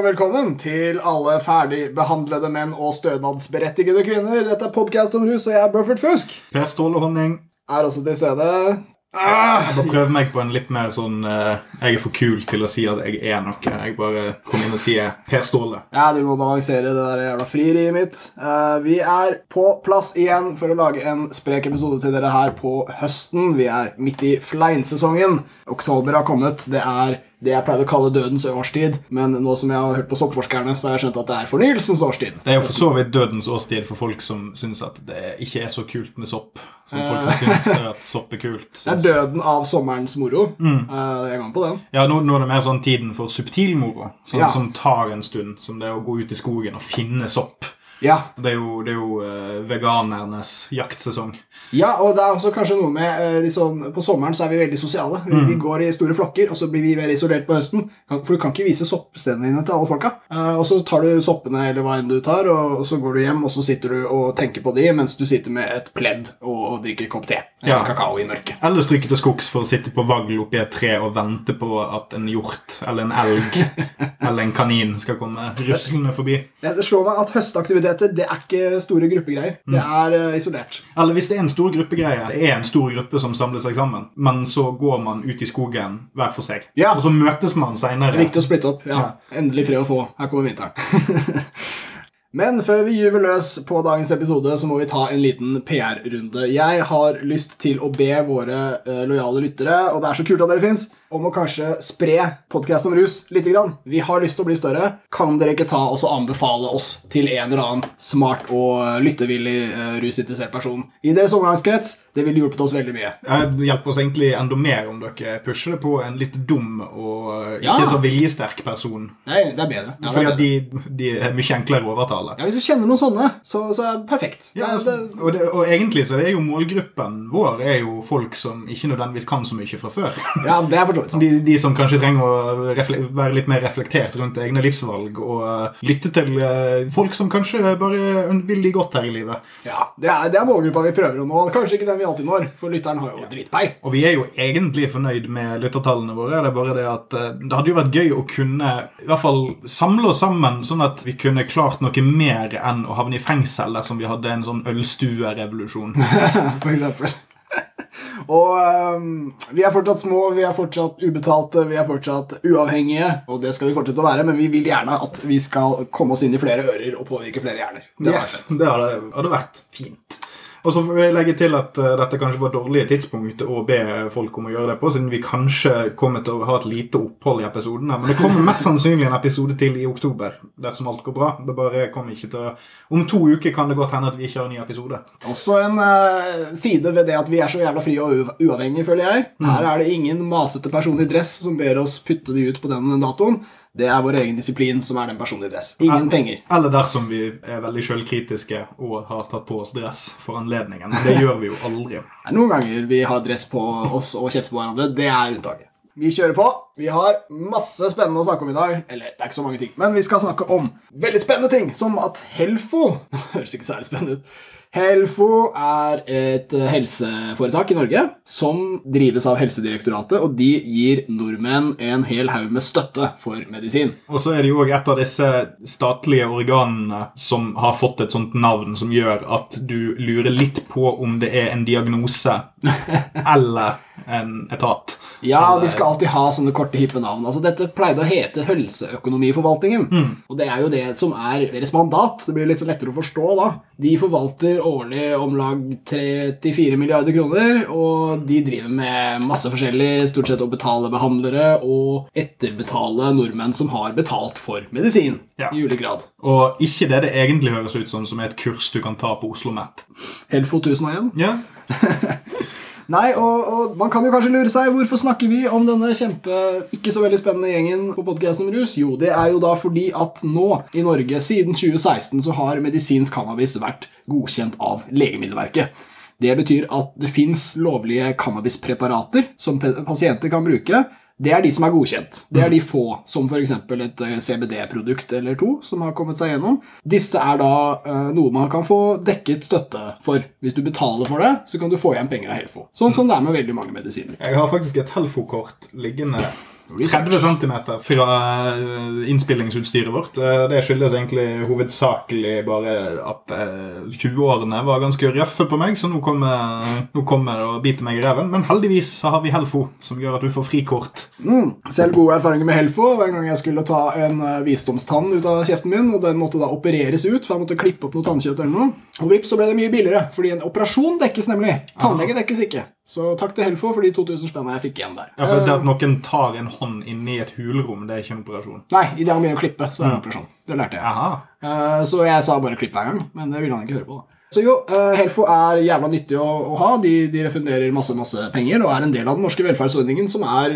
Og velkommen til alle ferdigbehandlede menn og stønadsberettigede kvinner. Dette er podkast om rus, og jeg er Buffert Fusk. Per Ståle Honning. Er også til stede. Ah! Jeg bare prøver meg på en litt mer sånn uh, Jeg er for kul til å si at jeg er noe. Jeg bare kommer inn og sier Per Ståle. Ja, du må balansere det der jævla frieriet mitt. Uh, vi er på plass igjen for å lage en sprek episode til dere her på høsten. Vi er midt i fleinsesongen. Oktober har kommet. Det er det jeg pleide å kalle dødens årstid, men nå som jeg har hørt på soppforskerne, så har jeg skjønt at det er fornyelsens årstid. Det er jo for så vidt dødens årstid for folk som syns at det ikke er så kult med sopp. Som folk som syns at sopp er kult. Det er døden av sommerens moro. Mm. jeg er med på den. Ja, nå, nå er det mer sånn tiden for subtilmoro, som, Ja. som tar en stund. Som det å gå ut i skogen og finne sopp. Ja, Det er jo, det er jo uh, veganernes jaktsesong. Ja, og det er også kanskje noe med uh, sånn, På sommeren så er vi veldig sosiale. Vi, vi går i store flokker, og så blir vi mer isolert på høsten. For du kan ikke vise soppstedene dine til alle folka. Uh, og så tar du soppene eller hva enn du tar, og, og så går du hjem og så sitter du og tenker på de mens du sitter med et pledd og, og drikker kopp te. Eller Ja. kakao i mørket. Eller stryke til skogs for å sitte på vagl oppi et tre og vente på at en hjort eller en elg eller en kanin skal komme ruslende forbi. Det, det slår meg at høstaktiviteter det er ikke store gruppegreier. Det er uh, isolert. Eller hvis det er en stor gruppegreie, det er en stor gruppe som samler seg sammen, men så går man ut i skogen hver for seg, Ja. og så møtes man seinere. er viktig å splitte opp. ja. Endelig fred å få. Her kommer vinteren. Men før vi gyver løs på dagens episode, så må vi ta en liten PR-runde. Jeg har lyst til å be våre uh, lojale lyttere, og det er så kult at dere fins, om å kanskje spre podkast om rus lite grann. Vi har lyst til å bli større. Kan dere ikke ta og anbefale oss til en eller annen smart og eh, lyttevillig uh, rusinteressert person i deres omgangskrets? Det ville hjulpet oss veldig mye. Det hjelper oss egentlig enda mer om dere pusher det på en litt dum og ikke Ja. så viljesterk person. Nei, det er bedre. Ja, Fordi de, de er mye enklere å overtale. Ja, Hvis du kjenner noen sånne, så, så er det perfekt. Ja, Det- altså, det, og, det, og egentlig så er jo målgruppen vår er jo folk som ikke nødvendigvis kan så mye fra før. ja, det er forstått, sant. De, de som kanskje trenger å være litt mer reflektert rundt egne livsvalg og uh, lytte til uh, folk som kanskje bare vil de godt her i livet. Ja, det er, det er målgruppa vi prøver å nå. Kanskje ikke den vi alltid når, for lytteren har jo dritpeil. Og vi er jo egentlig fornøyd med lyttertallene våre. Det er bare det at uh, det hadde jo vært gøy å kunne i hvert fall samle oss sammen, sånn at vi kunne klart noe mer enn å havne i fengsel dersom vi hadde en sånn ølstuerevolusjon. For eksempel. Og um, vi er fortsatt små, vi er fortsatt ubetalte, vi er fortsatt uavhengige. Og det skal vi fortsette å være, men vi vil gjerne at vi skal komme oss inn i flere ører og påvirke flere hjerner. Det Yes, det hadde, vært fint. Og så får jeg legge til at eh, dette kanskje var dårlige dårlig tidspunkt å be folk om å gjøre det på, siden vi kanskje kommer til å ha et lite opphold i episodene. Men det kommer mest sannsynlig en episode til i oktober, dersom alt går bra. Det bare kommer ikke til å... Om to uker kan det godt hende at vi ikke har en ny episode. Også en uh, side ved det at vi er så jævla frie og uavhengige, føler jeg. Her er det ingen masete person i dress som ber oss putte de ut på den den datoen. Det er vår egen disiplin som er den personlige dress. Ingen penger. Eller dersom vi er veldig sjølkritiske og har tatt på oss dress for anledningen. Det gjør vi jo aldri. Noen ganger vi har dress på oss og kjefter på hverandre. Det er unntaket. Vi kjører på. Vi har masse spennende å snakke om i dag. Eller, det er ikke så mange ting, men vi skal snakke om veldig spennende ting, som at Helfo Høres ikke særlig spennende ut. Helfo er et eh, helseforetak i Norge som drives av Helsedirektoratet, og de gir nordmenn en hel haug med støtte for medisin. Og så er det jo òg et av disse statlige organene som har fått et sånt navn som gjør at du lurer litt på om det er en diagnose eller en etat. Ja, de skal alltid ha sånne korte, hippe navn. Altså, dette pleide å hete Helseøkonomiforvaltningen. Og det er jo det som er deres mandat. Det blir litt så lettere å forstå da. De forvalter årlig om lag 34 milliarder kroner, og de driver med masse forskjellig, stort sett å betale behandlere og etterbetale nordmenn som har betalt for medisin Ja. i ulik grad. Og ikke det det egentlig høres ut som, som er et kurs du kan ta på Oslo OsloMet. Helfo 1001. Ja. Nei, og, og man kan jo kanskje lure seg Hvorfor snakker vi om denne kjempe ikke så veldig spennende gjengen på podcasten om rus? Jo, det er jo da fordi at nå i Norge, siden 2016, så har medisinsk cannabis vært godkjent av Legemiddelverket. Det betyr at det fins lovlige cannabispreparater som pasienter kan bruke. Det er de som er godkjent. Det er de få, som f.eks. et eh, CBD-produkt eller to som har kommet seg gjennom. Disse er da eh, noe man kan få dekket støtte for. Hvis du betaler for det, så kan du få igjen penger av Helfo. Sånn som det er med veldig mange medisiner. Jeg har faktisk et Helfo-kort liggende. 30 cm fra eh, innspillingsutstyret vårt. Eh, Det skyldes egentlig hovedsakelig bare at eh, 20-årene var ganske røffe på meg, så nå kommer, nå kommer det og biter meg i reven. Men heldigvis så har vi Helfo, som gjør at du får frikort. Mm. Selv gode erfaringer med Helfo. Hver gang jeg skulle ta en eh, visdomstann ut av kjeften min, og den måtte da opereres ut, for jeg måtte klippe opp noe tannkjøtt eller noe. Og vips, så ble det mye billigere, fordi en operasjon dekkes nemlig. Tannlege dekkes ikke. Så takk til Helfo for de 2000 spennene jeg fikk igjen der. Ja, for det Eh, at noen tar en hånd inni et hulrom, det er ikke en operasjon. Nei, idet han begynner å klippe, så er det en operasjon. Det lærte jeg. Aha. Eh, Så jeg sa bare klipp hver gang, men det ville han ikke høre på. da. Så jo, eh, Helfo er jævla nyttig å, å ha. De, de refunderer masse masse penger og er en del av den norske velferdsordningen som er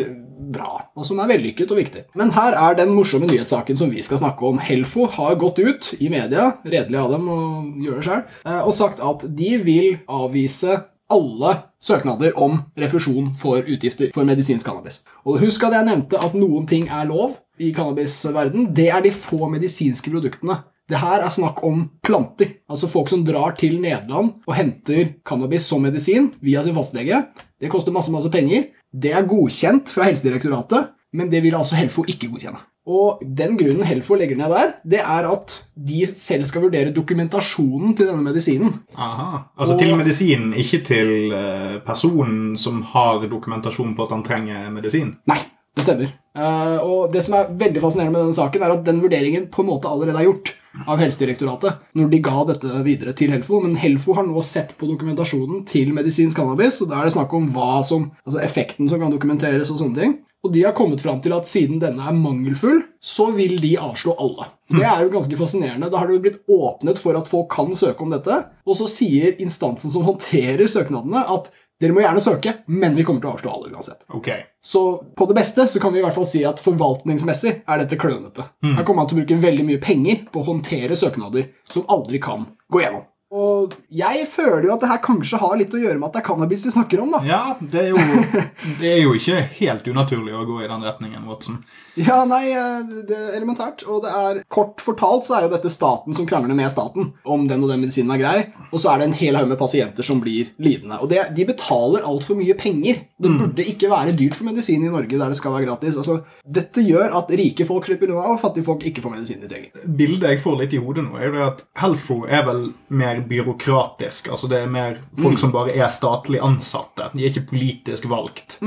bra, og som er vellykket og viktig. Men her er den morsomme nyhetssaken som vi skal snakke om. Helfo har gått ut i media, redelig av dem å gjøre det sjøl, og sagt at de vil avvise alle søknader om refusjon for utgifter for medisinsk cannabis. Og husk at jeg nevnte at noen ting er lov i cannabisverden. Det er de få medisinske produktene. Det her er snakk om planter. Altså folk som drar til Nederland og henter cannabis som medisin via sin fastlege. Det koster masse, masse penger. Det er godkjent fra Helsedirektoratet, men det vil altså Helfo ikke godkjenne. Og den grunnen Helfo legger ned der, det er at de selv skal vurdere dokumentasjonen til denne medisinen. Aha. Altså Og- til medisinen, ikke til eh, personen som har dokumentasjon på at han trenger medisin. Nei, det stemmer. Eh, og det som er veldig fascinerende med denne saken, er at den vurderingen på en måte allerede er gjort av Helsedirektoratet når de ga dette videre til Helfo. Men Helfo har nå sett på dokumentasjonen til medisinsk cannabis, og da er det snakk om hva som, altså effekten som kan dokumenteres og sånne ting. Og de har kommet fram til at siden denne er mangelfull, så vil de avslå alle. Det er jo ganske fascinerende. Da har det jo blitt åpnet for at folk kan søke om dette, og så sier instansen som håndterer søknadene, at dere må gjerne søke, men vi kommer til å avslå alle uansett. Okay. Så på det beste så kan vi i hvert fall si at forvaltningsmessig er dette klønete. Her kommer man til å bruke veldig mye penger på å håndtere søknader som aldri kan gå gjennom. Og jeg føler jo at det her kanskje har litt å gjøre med at det er cannabis vi snakker om, da. Ja, det er, jo, det er jo ikke helt unaturlig å gå i den retningen, Watson. Ja, nei, eh, det er elementært. Og det er kort fortalt så er jo dette staten som krangler med staten om den og den medisinen er grei, og så er det en hel haug med pasienter som blir lidende. Og det, de betaler altfor mye penger. Det burde ikke være dyrt for medisin i Norge der det skal være gratis. Altså, dette gjør at rike folk slipper unna, og fattige folk ikke får medisinen de trenger. Bildet jeg får litt i hodet nå, er jo at Helfo er vel mer byråkratisk. Altså Det er mer folk som bare er statlig ansatte. De er ikke politisk valgt.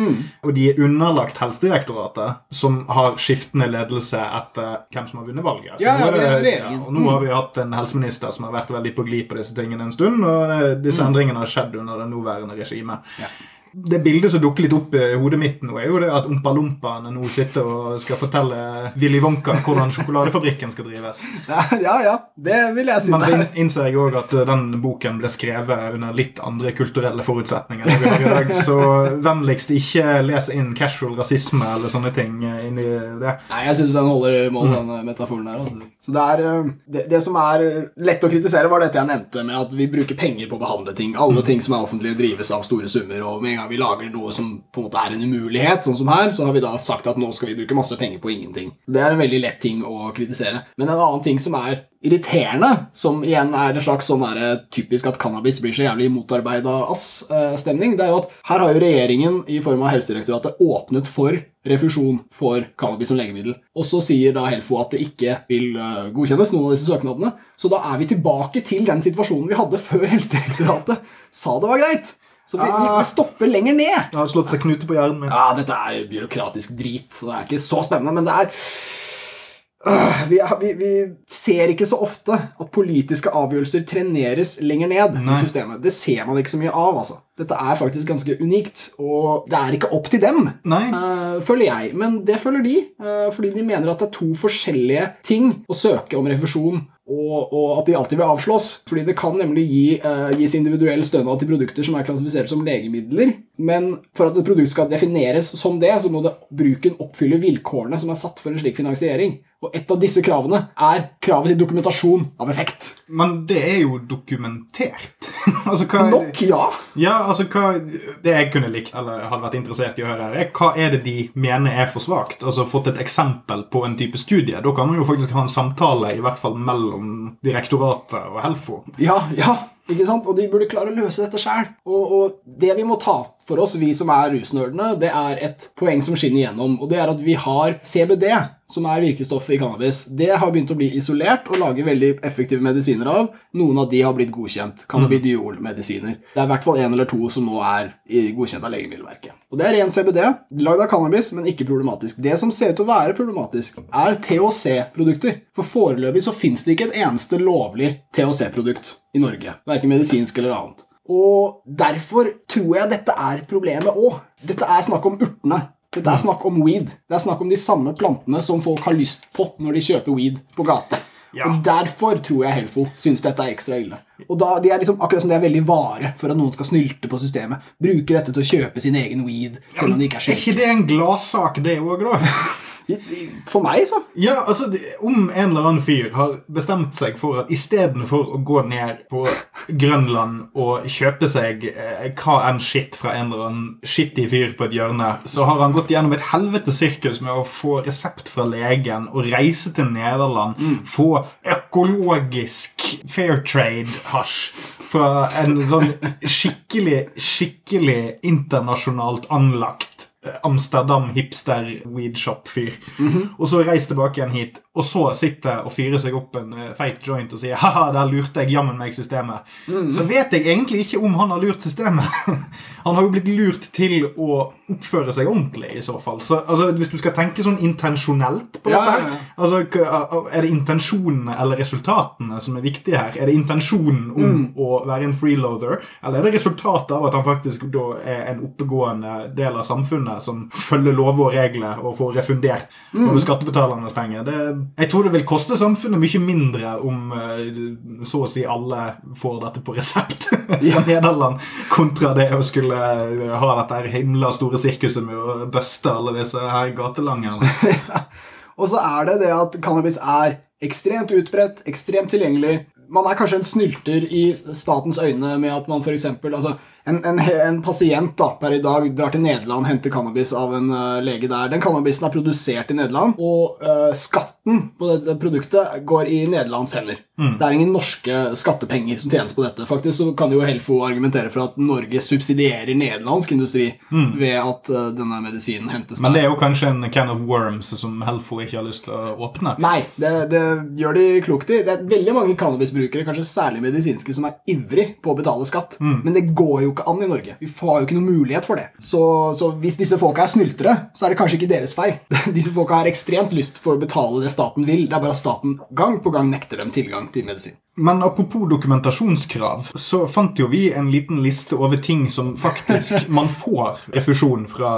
Og de er underlagt Helsedirektoratet, som har skiftende ledelse etter hvem som har vunnet valget. Så Ja, nå det er ja, og nå har vi hatt en helseminister som har vært veldig på glid på disse tingene en stund, og det, disse endringene har skjedd under det nåværende regimet. Ja. Det bildet som dukker litt opp i hodet mitt nå, er jo det at Ompa-Lompaene nå sitter og skal fortelle Willy Wonka hvordan sjokoladefabrikken skal drives. Ja, ja, det vil jeg si. Men så innser jeg òg at uh, den boken ble skrevet under litt andre kulturelle forutsetninger. i dag, Så vennligst ikke les inn casual rasisme eller sånne ting inni inn i det. Nei, jeg syns den holder mål, den eh, metaforen der. Altså. Så det, er, eh, det, det som er lett å kritisere, var dette jeg nevnte med at vi bruker penger på å behandle ting. Alle ting som er offentlige, drives av store summer. Og med en gang vi lager noe som på en måte er en umulighet, sånn som her, så har vi da sagt at nå skal vi bruke masse penger på ingenting. Det er en veldig lett ting å kritisere. Men en annen ting som er irriterende, som igjen er en slags sånn der, typisk at cannabis blir så jævlig motarbeida ass-stemning, det er jo at her har jo regjeringen i form av Helsedirektoratet åpnet for refusjon for cannabis som legemiddel. Og så sier da Helfo at det ikke vil eh, godkjennes, noen av disse søknadene. Så da er vi tilbake til den situasjonen vi hadde før Helsedirektoratet sa det var greit. Så vi, vi, stopper lenger ned. Det har slått seg knute på hjernen min. Ja, dette er byråkratisk drit, så det er ikke så spennende, men det er Øh, vi, vi, vi ser ikke så ofte at politiske avgjørelser treneres lenger ned Nei. i systemet. Det ser man ikke så mye av, altså. Dette er faktisk ganske unikt, og det er ikke opp til dem, øh, føler jeg. Men det føler de, øh, fordi de mener at det er to forskjellige ting å søke om refusjon og, og at de alltid vil avslås. Fordi det kan nemlig gi, uh, gis individuell stønad til produkter som er klassifisert som legemidler. Men for at et produkt skal defineres som det, så må det bruken oppfylle vilkårene som er satt for en slik finansiering. Og et av disse kravene er kravet til dokumentasjon av effekt. Men det er jo dokumentert. altså, hva Nok, ja. Ja, altså hva Det jeg kunne likt, eller hadde vært interessert i å høre, her, er hva er det de mener er for svakt? Altså fått et eksempel på en type studie. Da kan man jo faktisk ha en samtale, i hvert fall mellom direktoratet og Helfo. Ja, ja. Ikke sant? Og de burde klare å løse dette sjøl. Og, og det vi må ta for oss, vi som er rusnerdene, det er et poeng som skinner igjennom. Og det er at vi har CBD, som er virkestoffet i cannabis. Det har begynt å bli isolert og lage veldig effektive medisiner av. Noen av de har blitt godkjent. Cannabidiol-medisiner. Det er i hvert fall én eller to som nå er godkjent av Legemiddelverket. Og det er ren CBD, lagd av cannabis, men ikke problematisk. Det som ser ut til å være problematisk, er THC-produkter. For foreløpig så fins det ikke et eneste lovlig THC-produkt i Norge. Verken medisinsk eller annet. Og derfor tror jeg dette er problemet òg. Dette er snakk om urtene. Dette er snakk om weed. Det er snakk om de samme plantene som folk har lyst på når de kjøper weed på gata. Ja. Og Derfor tror jeg Helfo syns dette er ekstra ille. Og da, de er liksom Akkurat som de er veldig vare for at noen skal snylte på systemet. Bruke dette til å kjøpe sin egen weed, selv om det ikke er Er ikke det en gladsak, det òg, da? For meg, så. Ja, altså, Om en eller annen fyr har bestemt seg for at istedenfor å gå ned på Grønland og kjøpe seg eh, hva enn skitt fra en eller annen skittig fyr på et hjørne, så har han gått gjennom et helvetes sirkus med å få resept fra legen og reise til Nederland, få økologisk fair trade-hasj fra en sånn skikkelig, skikkelig internasjonalt anlagt eh, Amsterdam hipster weedshop-fyr. Og så reise tilbake igjen hit, og så sitte og fyre seg opp en uh, feit joint og si haha, der lurte jeg jammen meg systemet. Så vet jeg egentlig ikke om han har lurt systemet. han har jo blitt lurt til å oppføre seg ordentlig, i så fall. Så altså, hvis du skal tenke sånn intensjonelt på Ja, dette ja, her, ja. altså, Er det intensjonene eller resultatene som er viktige her? Er det intensjonen om Mm. å være en freeloader, eller er det resultatet av at han faktisk da er en oppegående del av samfunnet som følger lover og regler og får refundert Mm. over skattebetalernes penger? Det, jeg tror det vil koste samfunnet mye mindre om eh, så å si alle får dette på resept fra Nederland, kontra det å skulle eh, ha dette her himla store sirkuset med å buste alle disse her gatelangerne. Og så er det det at cannabis er ekstremt utbredt, ekstremt tilgjengelig. Man er kanskje en snylter i statens øyne med at man f.eks. Altså, en, en, en pasient da, per i dag drar til Nederland, og henter cannabis av en uh, lege der. Den cannabisen er produsert i Nederland, og uh, skatten på dette produktet går i Nederlands hender. Det er ingen norske skattepenger som tjenes på dette. Faktisk så kan jo Helfo argumentere for at Norge subsidierer nederlandsk industri ved at uh, denne medisinen hentes der. Men det er jo kanskje en can of worms som Helfo ikke har lyst til å åpne. Nei, det, det gjør de klokt i. Det er veldig mange cannabisbrukere, kanskje særlig medisinske, som er ivrig på å betale skatt. Men det går jo ikke an i Norge. Vi har jo ikke noen mulighet for det. Så, så hvis disse folka er snyltere, så er det kanskje ikke deres feil. Disse folka har ekstremt lyst for å betale det staten vil. Det er bare at staten gang på gang nekter dem tilgang til medisin. Men apropos dokumentasjonskrav, så fant jo vi en liten liste over ting som faktisk man får refusjon fra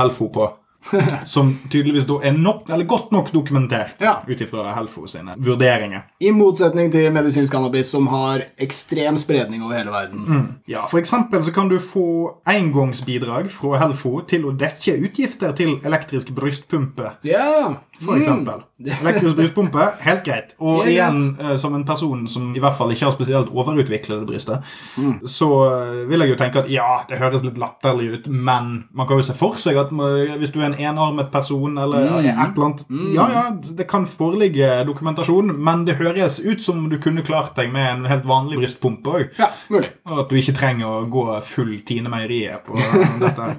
Helfo på. Som tydeligvis da er nok, eller godt nok dokumentert Ja. ut ifra Helfo sine vurderinger. I motsetning til medisinsk cannabis, som har ekstrem spredning over hele verden. Ja, For eksempel så kan du få engangsbidrag fra Helfo til å dekke utgifter til elektrisk brystpumpe. Ja! For eksempel. Elektrisk brystpumpe, helt greit. Og Helt igjen, greit. som en person som i hvert fall ikke har spesielt overutviklede bryster, Mm. så eh, vil jeg jo tenke at ja, det høres litt latterlig ut, men man kan jo se for seg at hvis du er en enarmet person eller Mm. et eller annet Ja, ja, det kan foreligge dokumentasjon, men det høres ut som du kunne klart deg med en helt vanlig brystpumpe òg. Ja, mulig. Og at du ikke trenger å gå full Tine Meieriet på dette.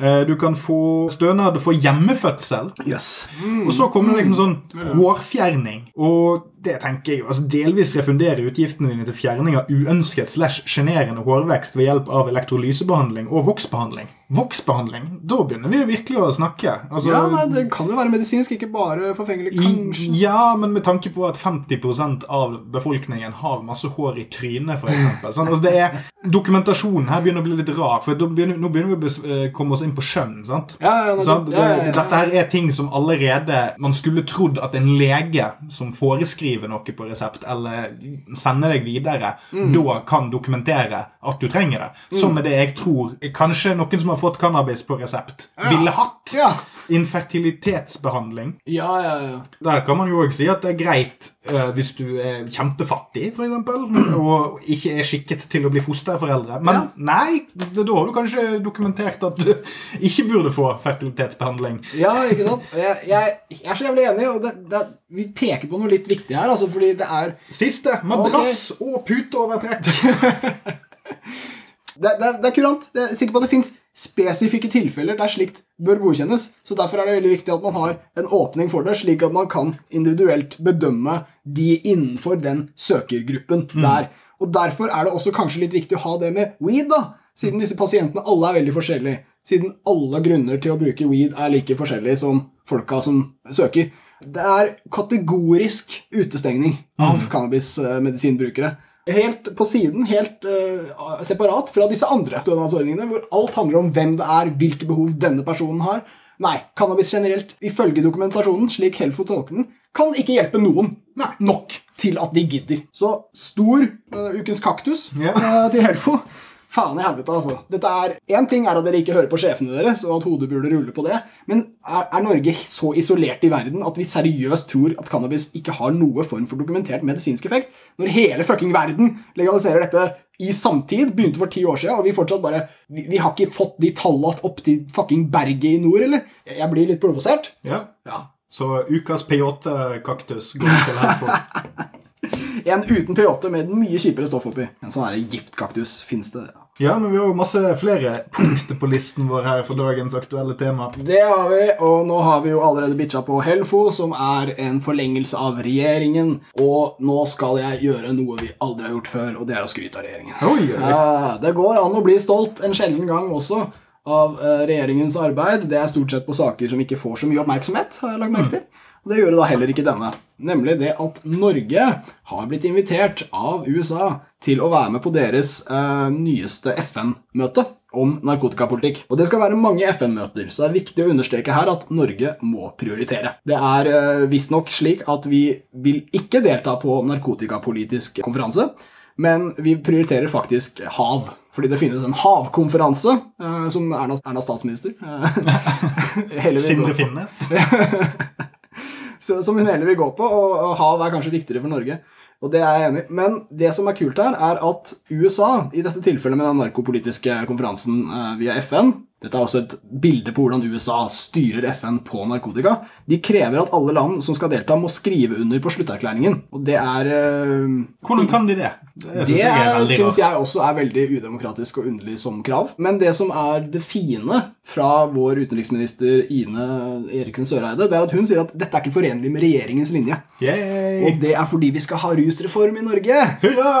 Eh, Du kan få stønad for hjemmefødsel. Jøss. Og så kommer det liksom sånn hårfjerning. Og det tenker jeg jo, altså delvis refundere utgiftene dine til fjerning av uønsket slash sjenerende hårvekst ved hjelp av elektrolysebehandling og voksbehandling. Voksbehandling? Da begynner vi jo virkelig å snakke. Altså, Ja, nei, Det kan jo være medisinsk, ikke bare forfengelig. Kanskje. i, ja, men med tanke på at 50% av befolkningen har masse hår i trynet, f.eks. Sånn, altså det er Dokumentasjonen her begynner å bli litt rar, for begynner, nå begynner vi å eh, komme oss inn på skjønn. sant? Ja, ja, Sant? Det, ja, ja, ja. Dette her er ting som allerede Man skulle trodd at en lege som foreskriver noe på resept, eller sender deg videre, Mm. da kan dokumentere at du trenger det. Som er det jeg tror kanskje noen som har fått cannabis på resept, ville hatt. Ja. Infertilitetsbehandling. Ja, ja, ja. Der kan man jo også si at det er greit uh, hvis du er kjempefattig, eksempel, og ikke er skikket til å bli fosterforeldre. Men Ja. nei, da har du kanskje dokumentert at du ikke burde få fertilitetsbehandling. Ja, ikke sant? Jeg, jeg, jeg er så jævlig enig, og det, det, vi peker på noe litt viktig her, altså, fordi det er Siste madrass og puteovertrekk. Det, det, det er kurant. Jeg er sikker på at det fins spesifikke tilfeller der slikt bør godkjennes. Så Derfor er det veldig viktig at man har en åpning for det, slik at man kan individuelt bedømme de innenfor den søkergruppen der. Og Derfor er det også kanskje litt viktig å ha det med weed, da. Siden disse pasientene alle er veldig forskjellige. Siden alle grunner til å bruke weed er like forskjellige som folka som søker. Det er kategorisk utestengning av cannabismedisinbrukere. Helt på siden, helt uh, separat fra disse andre stønadsordningene, hvor alt handler om hvem det er, hvilke behov denne personen har. Nei, cannabis generelt, ifølge dokumentasjonen, slik Helfo tolker den, kan ikke hjelpe noen Nei, nok til at de gidder. Så stor uh, ukens kaktus yeah. uh, til Helfo. Faen i helvete, altså. Dette er, en ting er at dere ikke hører på sjefene deres, og at hodet burde rulle på det, men er, er Norge så isolert i verden at vi seriøst tror at cannabis ikke har noe form for dokumentert medisinsk effekt, når hele fucking verden legaliserer dette i samtid, begynte for ti år siden, og vi fortsatt bare Vi, vi har ikke fått de tallene opp til fucking berget i nord, eller? Jeg blir litt provosert. Ja. Ja. Så ukas peyote-kaktus går til Helfo. En uten P8 med mye kjipere stoff oppi. En sånn giftkaktus fins det. Ja, men vi har jo masse flere punkter på listen vår her for dagens aktuelle tema. Det har vi, og nå har vi jo allerede bitcha på Helfo, som er en forlengelse av regjeringen. Og nå skal jeg gjøre noe vi aldri har gjort før, og det er å skryte av regjeringen. Oi, oi. Ja, det går an å bli stolt en sjelden gang også av eh, regjeringens arbeid. Det er stort sett på saker som ikke får så mye oppmerksomhet, har jeg lagt merke til. Og det gjør det da heller ikke denne. Nemlig det at Norge har blitt invitert av USA til å være med på deres eh, nyeste FN-møte om narkotikapolitikk. Og det skal være mange FN-møter, så det er viktig å understreke her at Norge må prioritere. Det er eh, visstnok slik at vi vil ikke delta på narkotikapolitisk konferanse, men vi prioriterer faktisk hav. Fordi det finnes en havkonferanse, eh, som Erna, Erna statsminister eh, Sindre. Finnes. Som hun heller vil gå på, og, og hav er kanskje viktigere for Norge. Og det er jeg enig i. Men det som er kult her, er at USA, i dette tilfellet med den narkopolitiske konferansen eh, via FN Dette er også et bilde på hvordan USA styrer FN på narkotika. De krever at alle land som skal delta, må skrive under på slutterklæringen. Og det er eh, Hvordan kan de det? Det synes jeg syns jeg også er veldig udemokratisk og underlig som krav. Men det som er det fine fra vår utenriksminister Ine Eriksen Søreide, det er at hun sier at dette er ikke forenlig med regjeringens linje. Yay! Og det er fordi vi skal ha rusreform i Norge. Hurra!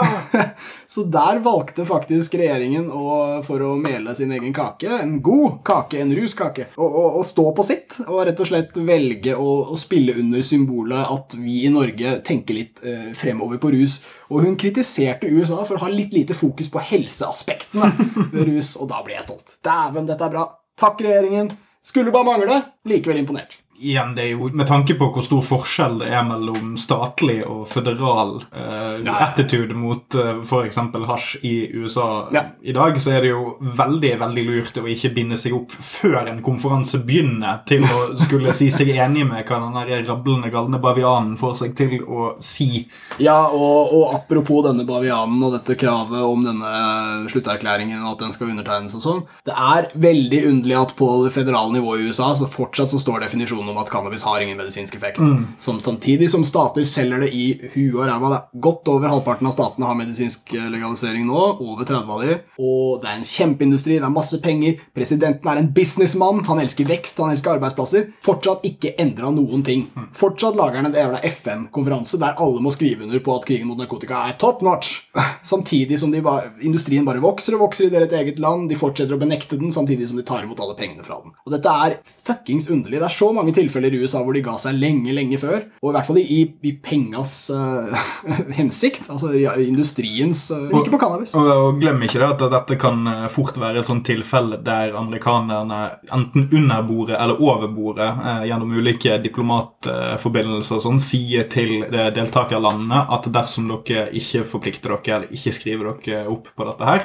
Så der valgte faktisk regjeringen å, for å mele sin egen kake, en god kake, en ruskake, å, stå på sitt og rett og slett velge å, å spille under symbolet at vi i Norge tenker litt eh, fremover på rus. Og hun kritiserte USA for å ha litt lite fokus på helseaspektene ved rus, og da ble jeg stolt. Dæven, dette er bra. Takk, regjeringen. Skulle bare mangle. Likevel imponert. Igjen, det er jo Med tanke på hvor stor forskjell det er mellom statlig og føderal eh, Ja. attitude mot eh, f.eks. hasj i USA Ja. i dag, så er det jo veldig veldig lurt å ikke binde seg opp før en konferanse begynner, til å skulle si seg enig med hva den der rablende galne bavianen får seg til å si. Ja, og, og apropos denne bavianen og dette kravet om denne slutterklæringen og at den skal undertegnes og sånn, det er veldig underlig at på det føderale nivået i USA så fortsatt så står definisjonen om at cannabis har ingen medisinsk effekt. Som samtidig som stater selger det i huet og ræva. Godt over halvparten av statene har medisinsk eh, legalisering nå, over 30 av de, og det er en kjempeindustri, det er masse penger, presidenten er en businessmann, han elsker vekst, han elsker arbeidsplasser. Fortsatt ikke endra noen ting. Fortsatt lager han en jævla FN-konferanse der alle må skrive under på at krigen mot narkotika er top notch. Samtidig som de bare, industrien bare vokser og vokser i deres eget land. De fortsetter å benekte den samtidig som de tar imot alle pengene fra den. Og dette er fuckings underlig. Det er så mange tilfeller i USA hvor de ga seg lenge, lenge før. Og i hvert fall i, i pengas uh, hensikt. Altså i industriens eh, Ikke på cannabis. Og, og glem ikke det at dette kan eh, fort være et sånt tilfelle der amerikanerne enten under bordet eller over bordet uh, gjennom ulike diplomatforbindelser og sånn, sier til deltakerlandene at dersom dere ikke forplikter dere eller ikke skriver dere opp på dette her,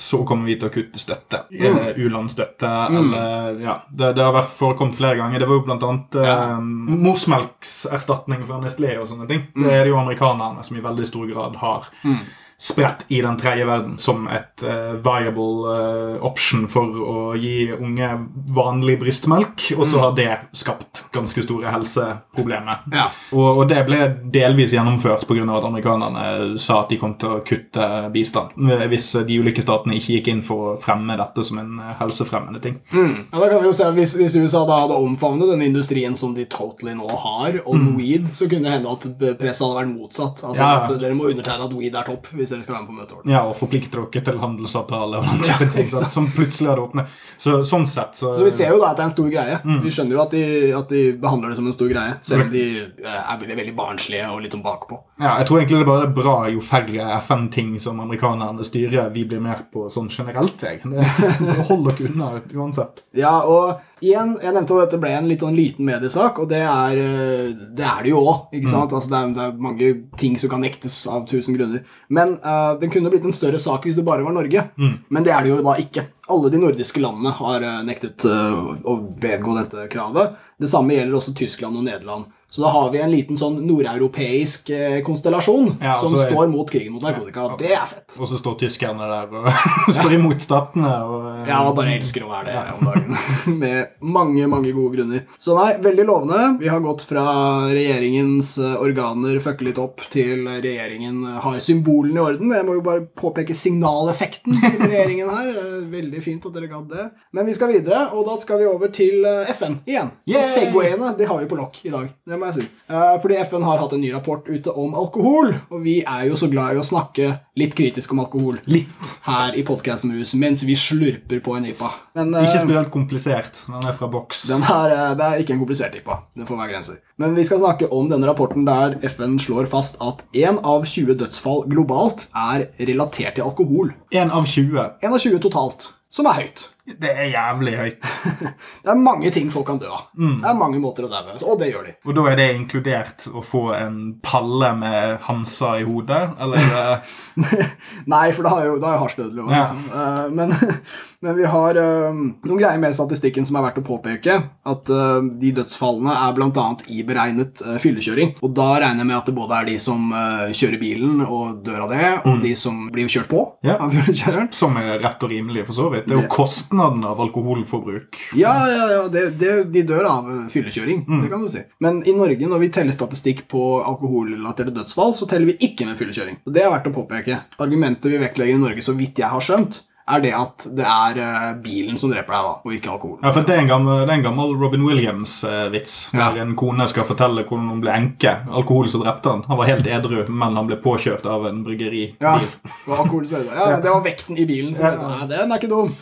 så kommer vi til å kutte støtte. Mm. U-landsstøtte eller Ja. Det, det har vært forekommet flere ganger. Det var jo blant annet. Ja. morsmelkserstatning fra Nestlé og sånne ting. Det er det jo amerikanerne som i veldig stor grad har. Mm spredt i den tredje verden som et uh, viable uh, option for å gi unge vanlig brystmelk, og så mm. har det skapt ganske store helseproblemer. Ja. Og, og, det ble delvis gjennomført pga. at amerikanerne sa at de kom til å kutte bistand hvis de ulike statene ikke gikk inn for å fremme dette som en helsefremmende ting. Mm. Ja, da kan vi jo se at hvis, hvis, USA da hadde omfavnet den industrien som de totally nå har, om mm. weed, så kunne det hende at presset hadde vært motsatt. Altså ja. at dere må undertegne at weed er topp. hvis hvis dere skal være med på møteordenen. Ja, og forplikter dere til handelsavtale og ja, ting, som plutselig hadde åpnet. Så, sånn sett så Så vi ser jo da at det er en stor greie. Mm. Vi skjønner jo at de, at de, behandler det som en stor greie, selv om de eh, er veldig, veldig barnslige og litt sånn bakpå. Ja, jeg tror egentlig det bare er bra jo færre FN-ting som amerikanerne styrer, vi blir mer på sånn generelt. Jeg. Det dere unna uansett. Ja, og igjen, jeg nevnte at dette ble en litt sånn liten mediesak, og det er eh, det, er det jo òg. Mm. Altså, det, det, er mange ting som kan nektes av tusen grunner. Men uh, den kunne blitt en større sak hvis det bare var Norge. Mm. Men det er det jo da ikke. Alle de nordiske landene har uh, nektet uh, å vedgå dette kravet. Det samme gjelder også Tyskland og Nederland. Så da har vi en liten sånn nordeuropeisk eh, konstellasjon ja, som er, står mot krigen mot narkotika. Ja, det er fett. Og så står tyskerne der og står imot statene. Og, eh, ja, bare elsker å være det om dagen. Med mange, mange gode grunner. Så nei, veldig lovende. Vi har gått fra regjeringens eh, organer fucker litt opp, til regjeringen har symbolene i orden. Jeg må jo bare påpeke signaleffekten til regjeringen her. Veldig fint at dere gadd det. Men vi skal videre, og da skal vi over til FN igjen. Så Segwayene de har vi på lokk i dag. Det må jeg si. Uh, fordi FN har hatt en ny rapport ute om alkohol, og vi er jo så glad i å snakke litt kritisk om alkohol Litt her i podkasten Rus mens vi slurper på en IPA. Men, uh, ikke spesielt komplisert. Den er fra boks. Den er, uh, det er ikke en komplisert IPA. Det får være grenser. Men vi skal snakke om denne rapporten der FN slår fast at én av 20 dødsfall globalt er relatert til alkohol. Én av 20? Én av 20 totalt. Som er høyt. Det er jævlig høyt. det er mange ting folk kan dø av. Mm. Det er mange måter å daue og det gjør de. Og da er det inkludert å få en palle med Hansa i hodet, eller? Nei, for da er jo, da er harsdødelig. Ja. Liksom. Uh, men, men, vi har uh, noen greier med statistikken som er verdt å påpeke. At uh, de dødsfallene er bl.a. i beregnet fyllekjøring. Og da regner jeg med at det både er de som kjører bilen og dør av det, og mm. de som blir kjørt på ja. av fyllekjøreren. Som er rett og rimelig, for så vidt. Det er jo kosten kostnaden av alkoholforbruk. Ja, ja, ja det, det, de dør av fyllekjøring. Mm. Det kan du si. Men i Norge, når vi teller statistikk på alkoholrelaterte dødsfall, så teller vi ikke med fyllekjøring. Og Det er verdt å påpeke. Argumentet vi vektlegger i Norge, så vidt jeg har skjønt, er det at det er uh, bilen som dreper deg, da, og ikke alkohol. Ja, for Det er en gammel, er en gammel Robin Williams-vits. Uh, ja. En kone skal fortelle hvordan hun ble enke. Alkohol som drepte han. Han var helt edru, men han ble påkjørt av en bryggeribil. Ja, det ja, det var vekten i bilen som ja. Nei, den er ikke dum.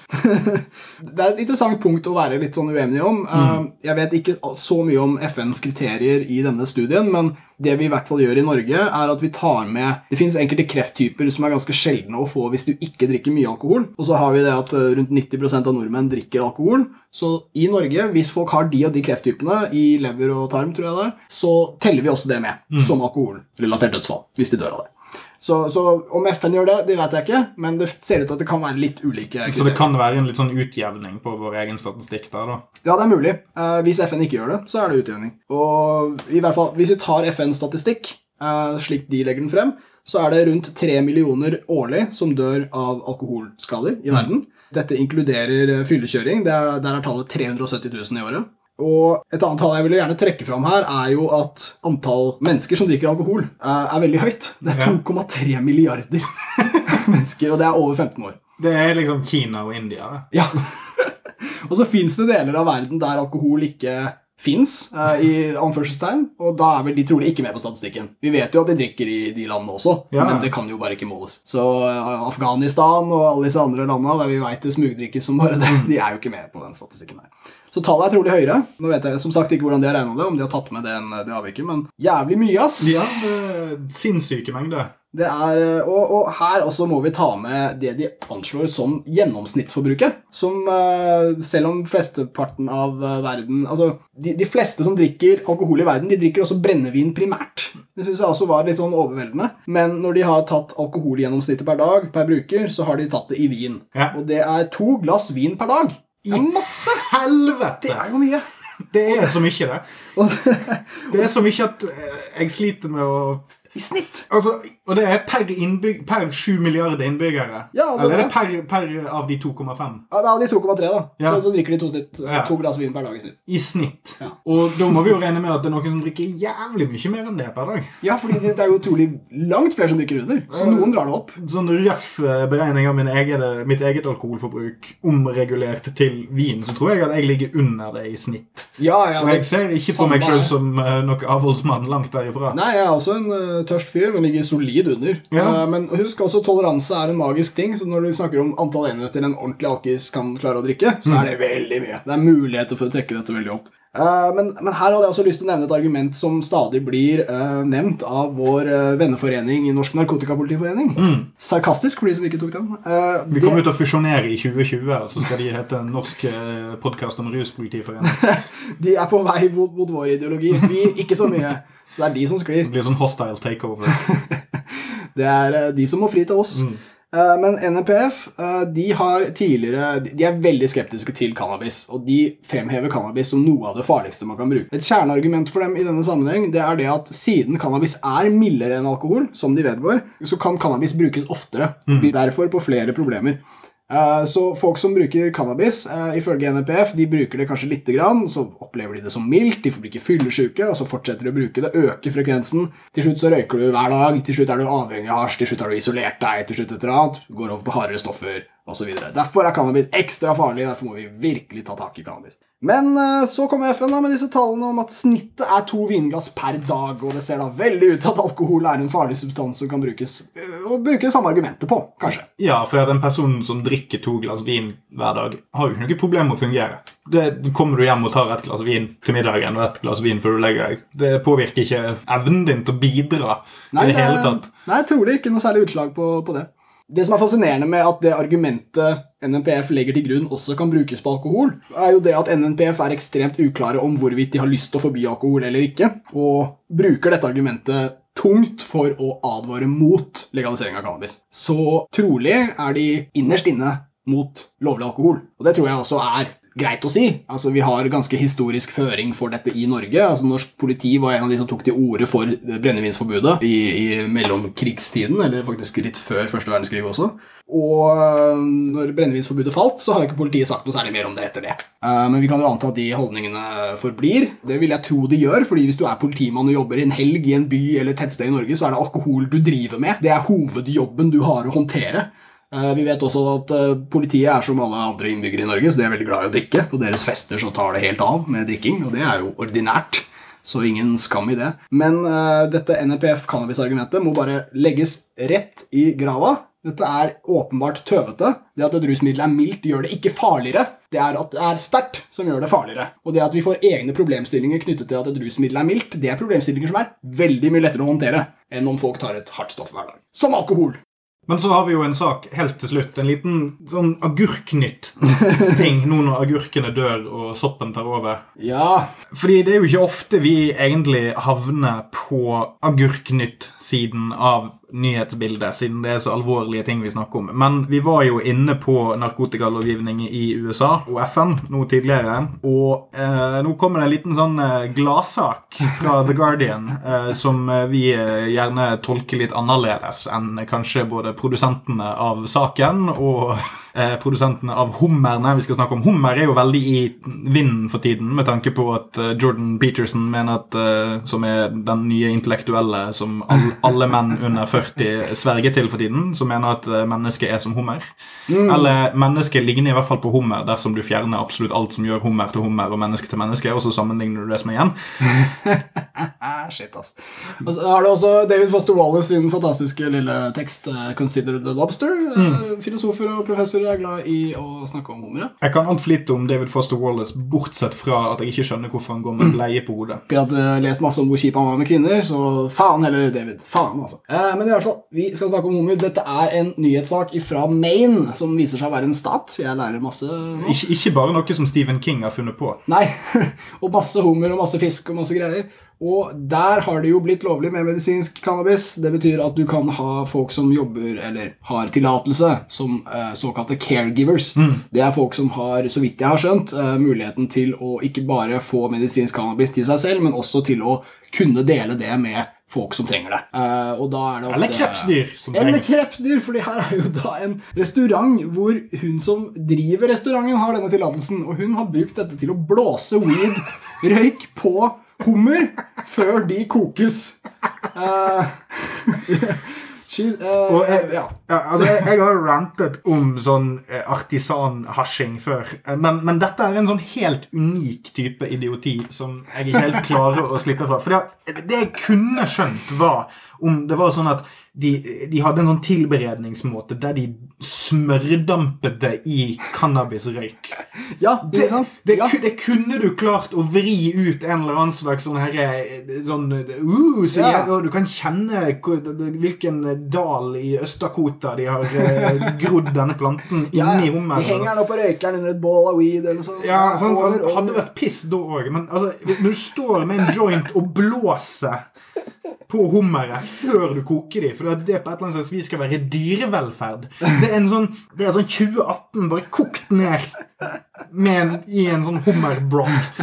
det er et interessant punkt å være litt sånn uenig om. Mm. Jeg vet ikke så mye om FNs kriterier i denne studien, men det vi i hvert fall gjør i Norge, er at vi tar med Det fins enkelte krefttyper som er ganske sjeldne å få hvis du ikke drikker mye alkohol. Og så har vi det at eh, rundt 90% av nordmenn drikker alkohol. Så i Norge, hvis folk har de og de krefttypene i lever og tarm, tror jeg det så teller vi også det med mm. som alkoholrelatert dødsfall. Hvis de dør av det. Så, så, om FN gjør det, det vet jeg ikke, men det ser ut til at det kan være litt ulike kriterier. Så det kan være en litt sånn utjevning på vår egen statistikk der, da? Ja, det er mulig. Eh, hvis FN ikke gjør det, så er det utjevning. Og i hvert fall, hvis vi tar FNs statistikk, eh, slik de legger den frem, så er det rundt tre millioner årlig som dør av alkoholskader i mm. verden. Dette inkluderer eh, fyllekjøring. Der er tallet 370 000 i året. Og Et annet tall jeg ville gjerne trekke fram her, er jo at antall mennesker som drikker alkohol, er, er veldig høyt. Det er 2,3 milliarder mennesker, og det er over 15 år. Det er liksom Kina og India? Det. Ja. og så fins det deler av verden der alkohol ikke fins, uh, i anførselstegn, og da er vel de trolig ikke med på statistikken. Vi vet jo at de drikker i de landene også, ja. men det kan jo bare ikke måles. Så uh, Afghanistan og alle disse andre landene der vi veit det smugdrikkes som bare det, de er jo ikke med på den statistikken her. Så tallet er trolig høyere. Nå vet jeg som sagt ikke hvordan de har regna det. Om de har tatt med den, det har vi ikke, men jævlig mye, ass. Ja, det er sinnssyke mengder. Det er, og, og, her også må vi ta med det de anslår som gjennomsnittsforbruket. Som eh, selv om flesteparten av eh, verden Altså, de, de, fleste som drikker alkohol i verden, de drikker også brennevin primært. Det syns jeg også var litt sånn overveldende. Men når de har tatt alkoholgjennomsnittet per dag per bruker, så har de tatt det i vin. Ja. Og det er to glass vin per dag. I masse helvete! Det er jo mye. Det er så mye, det. Det er så mye at eh, jeg sliter med å I snitt. Altså, og det er per, innbygg, per 7 milliarder innbyggere. Ja, altså, Eller er det per, per av de 2,5? Ja, er de 2,3, da. Ja. Så, så drikker de to, snitt, Ja. to glass vin per dag i snitt. I snitt. Ja. Og da må vi jo regne med at det er noen som drikker jævlig mye mer enn det per dag. Ja, fordi det, er jo trolig langt flere som drikker under. Så noen drar det opp. Sånn røff eh, beregning av min egen, mitt eget alkoholforbruk omregulert til vin, så tror jeg at jeg ligger under det i snitt. Ja, ja, Og jeg ser ikke på meg sjøl som uh, noen avholdsmann langt derifra. Nei, jeg er også en eh, tørst fyr, men ligger solid under. Ja. Uh, men husk også toleranse er en magisk ting, så når du snakker om antall enheter en ordentlig alkis kan klare å drikke, så Mm. er det veldig mye. Det er muligheter for å trekke dette veldig opp. Uh, men, men her hadde jeg også lyst til å nevne et argument som stadig blir uh, nevnt av vår uh, venneforening i Norsk Narkotikapolitiforening. Sarkastisk, for de som ikke tok den. Mm. Vi kommer til å fusjonere i 2020, og så skal de hete Norsk podkast om ruspolitiforening. De er på vei mot, mot vår ideologi. Vi ikke så mye. Så det er de som sklir. Det blir sånn hostile takeover. Det er eh, de som må fri til oss. Mm. Men NPF eh, de har tidligere De de er veldig skeptiske til cannabis. Og de fremhever cannabis som noe av det farligste man kan bruke. Et kjerneargument for dem i denne sammenheng det er det at siden cannabis er mildere enn alkohol, som de vedgår, så kan cannabis brukes oftere. Mm. Derfor på flere problemer. Eh, Så folk som bruker cannabis, eh, ifølge NPF, de bruker det kanskje lite grann, så opplever de det som mildt, de blir ikke fyllesyke, og så fortsetter de å bruke det, øker frekvensen. Til slutt så røyker du hver dag, til slutt er du avhengig av hasj, til slutt har du isolert deg, til slutt et eller annet, går over på hardere stoffer, osv. Derfor er cannabis ekstra farlig, derfor må vi virkelig ta tak i cannabis. Men eh, så kommer FN da med disse tallene om at snittet er to vinglass per dag, og det ser da veldig ut til at alkohol er en farlig substans som kan brukes, eh, og bruke det samme argumentet på, kanskje. Ja, for en person som drikker to glass vin hver dag, har jo ikke noe problem med å fungere. Det, kommer du hjem og tar et glass vin til middagen og et glass vin før du legger deg, det påvirker ikke evnen din til å bidra i det hele tatt. Nei, trolig ikke noe særlig utslag på, på det. Det som er fascinerende med at det argumentet NNPF legger til grunn, også kan brukes på alkohol, er jo det at NNPF er ekstremt uklare om hvorvidt de har lyst til å forby alkohol eller ikke, og bruker dette argumentet tungt for å advare mot legalisering av cannabis. Så trolig er de innerst inne mot lovlig alkohol. Og det tror jeg også er greit å si. Altså, Vi har ganske historisk føring for dette i Norge. Altså, Norsk politi var en av de som tok til orde for brennevinsforbudet i, i mellomkrigstiden, eller faktisk litt før første verdenskrig også. Og øh, når brennevinsforbudet falt, så har ikke politiet sagt noe særlig mer om det etter det. Eh, Men vi kan jo anta at de holdningene forblir. Det vil jeg tro de gjør, fordi hvis du er politimann og jobber en helg i en by eller et tettsted i Norge, så er det alkohol du driver med. Det er hovedjobben du har å håndtere. Eh, Vi vet også at eh, politiet er som alle andre innbyggere i Norge, så de er veldig glad i å drikke. På deres fester så tar det helt av med drikking, og det er jo ordinært. Så ingen skam i det. Men uh, dette NRPF cannabis-argumentet må bare legges rett i grava. Dette er åpenbart tøvete. Det at et rusmiddel er mildt, gjør det ikke farligere. Det er at det er sterkt som gjør det farligere. Og det at vi får egne problemstillinger knyttet til at et rusmiddel er mildt, det er problemstillinger som er veldig mye lettere å håndtere enn om folk tar et hardt stoff hver dag. Som alkohol. Men så har vi jo en sak helt til slutt. En liten sånn agurknytt-ting nå når agurkene dør og soppen tar over. Ja, Fordi det er jo ikke ofte vi egentlig havner på agurknytt-siden av nyhetsbildet, siden det er så alvorlige ting vi snakker om. Men vi var jo inne på narkotikalovgivning i USA og FN nå tidligere. Og eh, nå kommer det en liten sånn eh, gladsak fra The Guardian eh, som eh, vi eh, gjerne tolker litt annerledes enn kanskje både produsentene av saken og eh, produsentene av hummerne. Vi skal snakke om hummer er jo veldig i vinden for tiden, med tanke på at Jordan Peterson mener at som er den nye intellektuelle som all, alle menn under 40 sverger til for tiden, som mener at eh, mennesket er som hummer. Eller mennesket ligner i hvert fall på hummer dersom du fjerner absolutt alt som gjør hummer til hummer og menneske til menneske, og så sammenligner du det som er igjen. Shit, ass. Og så har du også David Foster Wallace sin fantastiske lille tekst eh, 'Consider the Lobster'. Mm. Filosofer og professorer er glad i å snakke om hummer. Jeg kan altfor lite om David Foster Wallace, bortsett fra at jeg ikke skjønner hvorfor han går med bleie på hodet. Jeg hadde lest masse om hvor kjip han var med kvinner, så faen heller David. Faen, altså. Eh, men i hvert fall, vi skal snakke om hummer. Dette er en nyhetssak fra Maine, som viser seg å være en stat. Jeg lærer masse. Ikke, ikke bare noe som Stephen King har funnet på. Nei. og masse hummer og masse fisk og masse greier. Og der har det jo blitt lovlig med medisinsk cannabis. Det betyr at du kan ha folk som jobber, eller har tillatelse, som eh, såkalte caregivers. Det er folk som har, så vidt jeg har skjønt, eh, muligheten til å ikke bare få medisinsk cannabis til seg selv, men også til å kunne dele det med folk som trenger det. Uh, og da er det ofte Eller krepsdyr. som eller krepsdyr, fordi her er jo da en restaurant hvor hun som driver restauranten, har denne tillatelsen. Og hun har brukt dette til å blåse weed-røyk på hummer før de kokes. Eh, eh, Og jeg, ja. ja, altså jeg, jeg har jo rantet om sånn eh, artisan-hasjing før, eh, men, men dette er en sånn helt unik type idioti som jeg ikke helt klarer å slippe fra. For det, det jeg kunne skjønt, var om det var sånn at de, de hadde en sånn tilberedningsmåte der de smørdampet det i cannabisrøyk. ja, Det, det, det, ja. det kunne du klart å vri ut en eller annen slags sånn herre sånn, uh, så Ja. Du kan kjenne hvilken dal i Øst-Dakota de har eh, grodd denne planten Ja, inni ja. De henger den opp og røyker den under et bål av weed eller noe sånt. Ja, over, altså, hadde vært piss da òg, men altså, når du står med en joint og blåser på hummeret før du koker de, for det på et eller annet slags vis skal være dyrevelferd Det er en sånn, er sånn 2018 bare kokt ned en, i en sånn hummerbroth.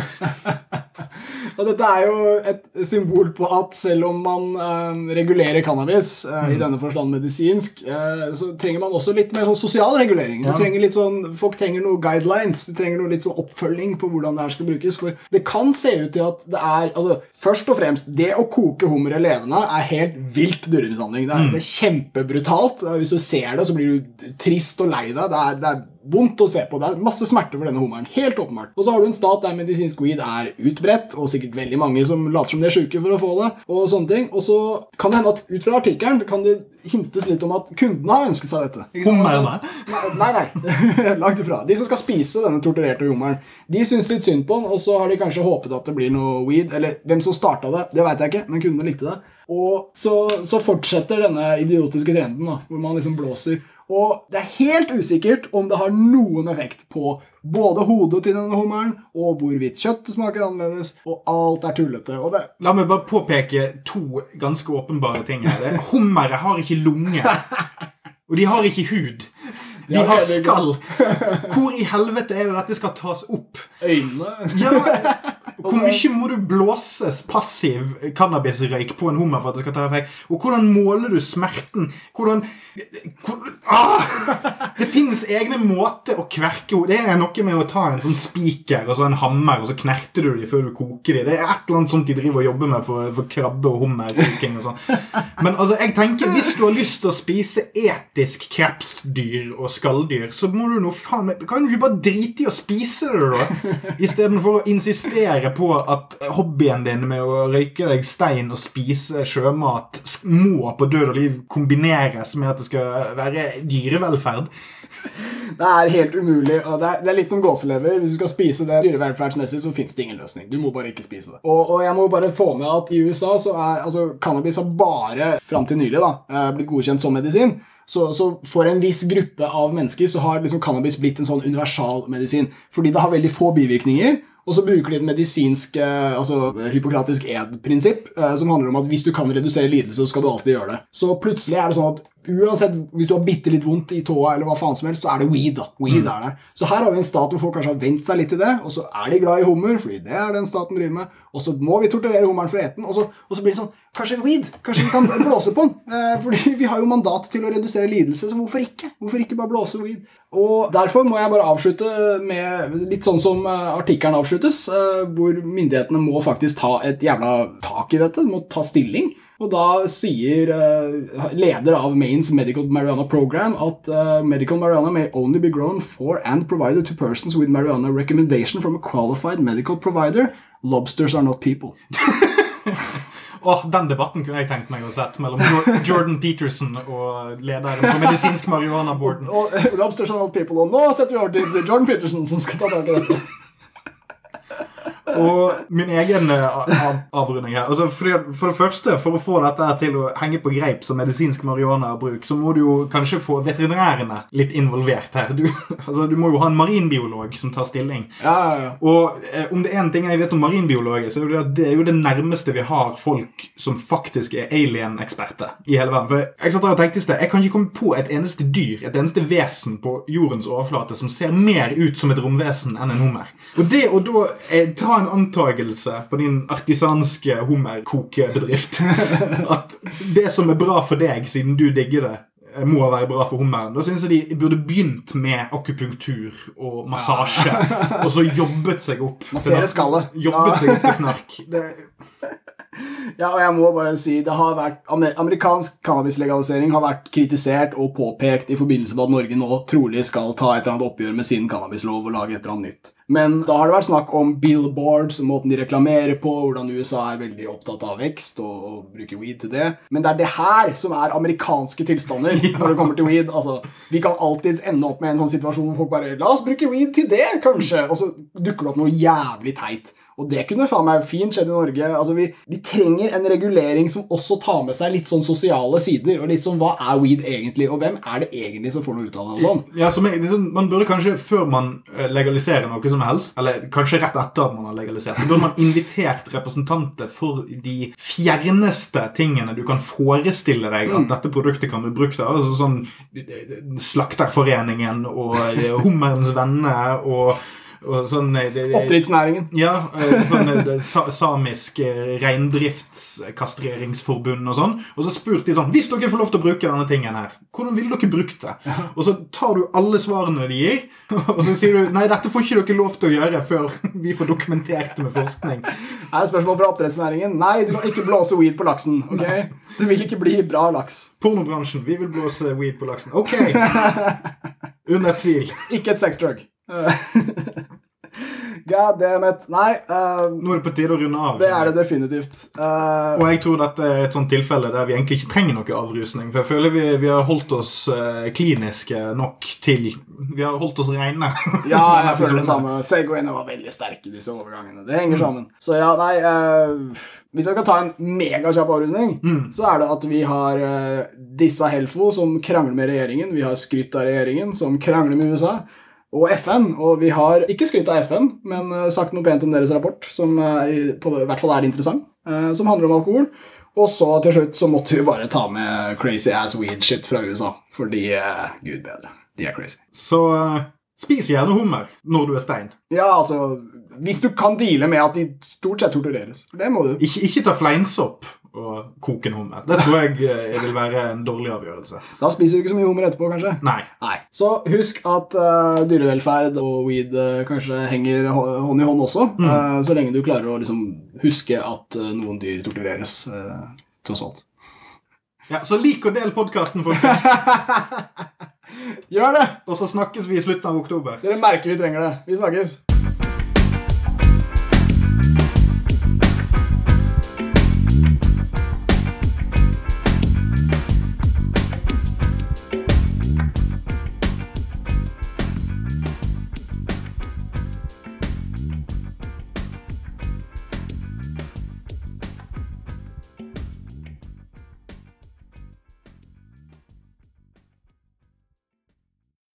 Og dette er jo et symbol på at selv om man eh, regulerer cannabis, eh, i denne forstand medisinsk, eh, så trenger man også litt mer sånn sosial regulering. Du Ja. trenger litt sånn, Folk trenger noen guidelines, du trenger noe litt sånn oppfølging på hvordan det her skal brukes. For det kan se ut til at det er altså, Først og fremst, det å koke hummere levende er helt vilt dyremishandling. Det er, det er kjempebrutalt. Eh, Hvis du ser det, så blir du trist og lei deg. Det er, det er vondt å se på. Det er masse smerte for denne hummeren. Helt åpenbart. Og så har du en stat der medisinsk weed er utbredt, og sikkert veldig mange som later som de er sjuke for å få det. Og sånne ting. Og så kan det hende at ut fra artikkelen kan det hintes litt om at kundene har ønsket seg dette. Hummeren? Nei, Nei, nei. Langt ifra. De som skal spise denne torturerte hummeren, de syns litt synd på den, og så har de kanskje håpet at det blir noe weed. Eller hvem som starta det, det veit jeg ikke, men kundene likte det. Og så, så fortsetter denne idiotiske trenden, da, hvor man liksom blåser. Og det er helt usikkert om det har noen effekt på både hodet til denne hummeren og hvorvidt kjøttet smaker annerledes, og alt er tullete. Og det, La meg bare påpeke to ganske åpenbare ting her. Hummere har ikke lunge. Og de har ikke hud. De har skall. Hvor i helvete er det dette skal tas opp? øynene Ja, Hvor mye må du blåses passiv cannabisrøyk på en hummer for at det skal ta effekt? Og hvordan måler du smerten? Hvordan hvor, ah! Det finnes egne måter å kverke Det er noe med å ta en sånn spiker og så en hammer, og så knerter du dem før du koker dem. Det er et eller annet sånt de driver og jobber med for, for krabbe- og hummerkoking og sånn. Men altså, jeg tenker, hvis du har lyst til å spise etisk krepsdyr og skalldyr, så må du nå faen meg Kan du ikke bare drite i å spise det, da? Istedenfor å insistere på at hobbyen din med å røyke deg stein og spise sjømat må på død og liv kombineres med at det skal være dyrevelferd. Det er helt umulig. og det er, det er litt som gåselever. Hvis du skal spise det dyrevelferdsmessig, så fins det ingen løsning. Du må bare ikke spise det. Og, og jeg må bare få med at i USA så er altså, cannabis har bare fram til nylig da, eh, blitt godkjent som medisin. Så, så for en viss gruppe av mennesker så har liksom cannabis blitt en sånn universalmedisin. Fordi det har veldig få bivirkninger. Og så bruker de et medisinsk, eh, altså hypokratisk ed-prinsipp, eh, som handler om at hvis du kan redusere lidelse, så skal du alltid gjøre det. Så plutselig er det sånn at uansett, hvis du har bitte litt vondt i tåa, eller hva faen som helst, så er det weed. da. Weed er der. Så her har vi en stat hvor folk kanskje har vent seg litt til det, og så er de glad i hummer, fordi det er den staten driver med, og så må vi torturere hummeren for å ete den, og så, og så blir det sånn Kanskje weed? Kanskje vi kan blåse på den? Eh, fordi vi har jo mandat til å redusere lidelse, så hvorfor ikke? Hvorfor ikke bare blåse weed? Og derfor må jeg bare avslutte med litt sånn som eh, artikkelen avsluttes, eh, hvor myndighetene må faktisk ta et jævla tak i dette, de må ta stilling. Og da sier uh, leder av Maines Medical Marijuana Program at uh, medical marijuana may only be grown for and provided to persons with marijuana recommendation from a qualified medical provider. Lobsters are not people. Åh, Den debatten kunne jeg tenkt meg å sett mellom Jordan Peterson og lederen for medisinsk marihuana-boarden. Og og, Lobsters are not people. Og nå setter vi over til Jordan Peterson, som skal ta tak i dette. Og min egen eh, av, avrunding her. Altså, for, for det første, for å få dette til å henge på greip som medisinsk marihuanabruk, så må du jo kanskje få veterinærene litt involvert her. Du, altså, du må jo ha en marinbiolog som tar stilling. Ja, ja, ja. Og eh, om det er en ting jeg vet om marinbiologer, så er det at det er jo det nærmeste vi har folk som faktisk er alien-eksperter i hele verden. For jeg satt der og tenkte i sted, jeg kan ikke komme på et eneste dyr, et eneste vesen på jordens overflate som ser mer ut som et romvesen enn en hummer. Og det å da eh, ta en antagelse på din artisanske hummerkokebedrift at det som er bra for deg, siden du digger det må være bra for hummeren. Da syns jeg de burde begynt med akupunktur og massasje. Og så jobbet seg opp. Massere skallet. Jobbet Ja. seg opp til knark. Det, Ja, og jeg må bare si det har vært, Amerikansk cannabislegalisering har vært kritisert og påpekt i forbindelse med at Norge nå trolig skal ta et eller annet oppgjør med sin cannabislov og lage et eller annet nytt. Men da har det vært snakk om billboards, måten de reklamerer på, hvordan USA er veldig opptatt av vekst og, og bruker weed til det. Men det er det her som er amerikanske tilstander når det kommer til weed. Altså, vi kan alltids ende opp med en sånn situasjon hvor folk bare La oss bruke weed til det, kanskje. Og så dukker det opp noe jævlig teit. Og det kunne faen meg fint skjedd i Norge. Altså, vi, vi trenger en regulering som også tar med seg litt sånn sosiale sider. Og litt sånn hva er weed egentlig, og hvem er det egentlig som får noe ut av det? og sånn. ja, så man, sånn, man burde kanskje, før man eh, legaliserer noe som helst, eller kanskje rett etter at man har legalisert, så burde man invitert representanter for de fjerneste tingene du kan forestille deg at dette produktet kan bli brukt av. Altså sånn eh, Slakterforeningen og eh, Hummerens venner og sånn eh, Oppdrettsnæringen. Ja, eh, sånn eh, det samisk eh, reindriftskastreringsforbund og sånn. Og så spurte de sånn Hvis dere får lov til å bruke denne tingen her, hvordan ville dere brukt det? Og så tar du alle svarene de gir, og så sier du nei, dette får ikke dere lov til å gjøre før vi får dokumentert det med forskning. Er det spørsmål fra oppdrettsnæringen? Nei, du kan ikke blåse weed på laksen. ok? Det vil ikke bli bra laks. Pornobransjen, vi vil blåse weed på laksen. Ok! Under tvil. Ikke et sexdrug. God damn it. Nei, Uh, Nå er det på tide å runde av. det er det definitivt. Uh, Og jeg tror dette er et sånt tilfelle der vi egentlig ikke trenger noe avrusning. For jeg føler vi, vi har holdt oss uh, kliniske nok til Vi har holdt oss reine. Ja, jeg føler det samme. Segwayene var veldig sterke, disse overgangene. Det henger sammen. Så ja, nei eh, Hvis jeg skal ta en megakjapp avrusning, så er det at vi har eh, disse Helfo som krangler med regjeringen. Vi har skrytt av regjeringen som krangler med USA. Og FN. Og vi har ikke skrytt av FN, men eh, sagt noe pent om deres rapport, som eh, i- på, i hvert fall er interessant, eh, som handler om alkohol. Og så til slutt så måtte vi bare ta med crazy ass weed shit fra USA. Fordi gud bedre. De er crazy. Så spis gjerne hummer når du er stein. Ja, altså Hvis du kan deale med at de stort sett tortureres. Det må du. Ikke, ikke ta fleinsopp og koke en hummer. Det tror jeg eh, vil være en dårlig avgjørelse. Da spiser du ikke så mye hummer etterpå, kanskje. Nei. Nei. Så husk at eh, dyrevelferd og weed eh, kanskje henger hå- hånd i hånd også. eh, så lenge du klarer å liksom huske at eh, noen dyr tortureres, eh, tross alt. Ja, Så lik og del podkasten, folkens. Gjør det! Og så snakkes vi i slutten av oktober. Dere merker vi trenger det. Vi snakkes.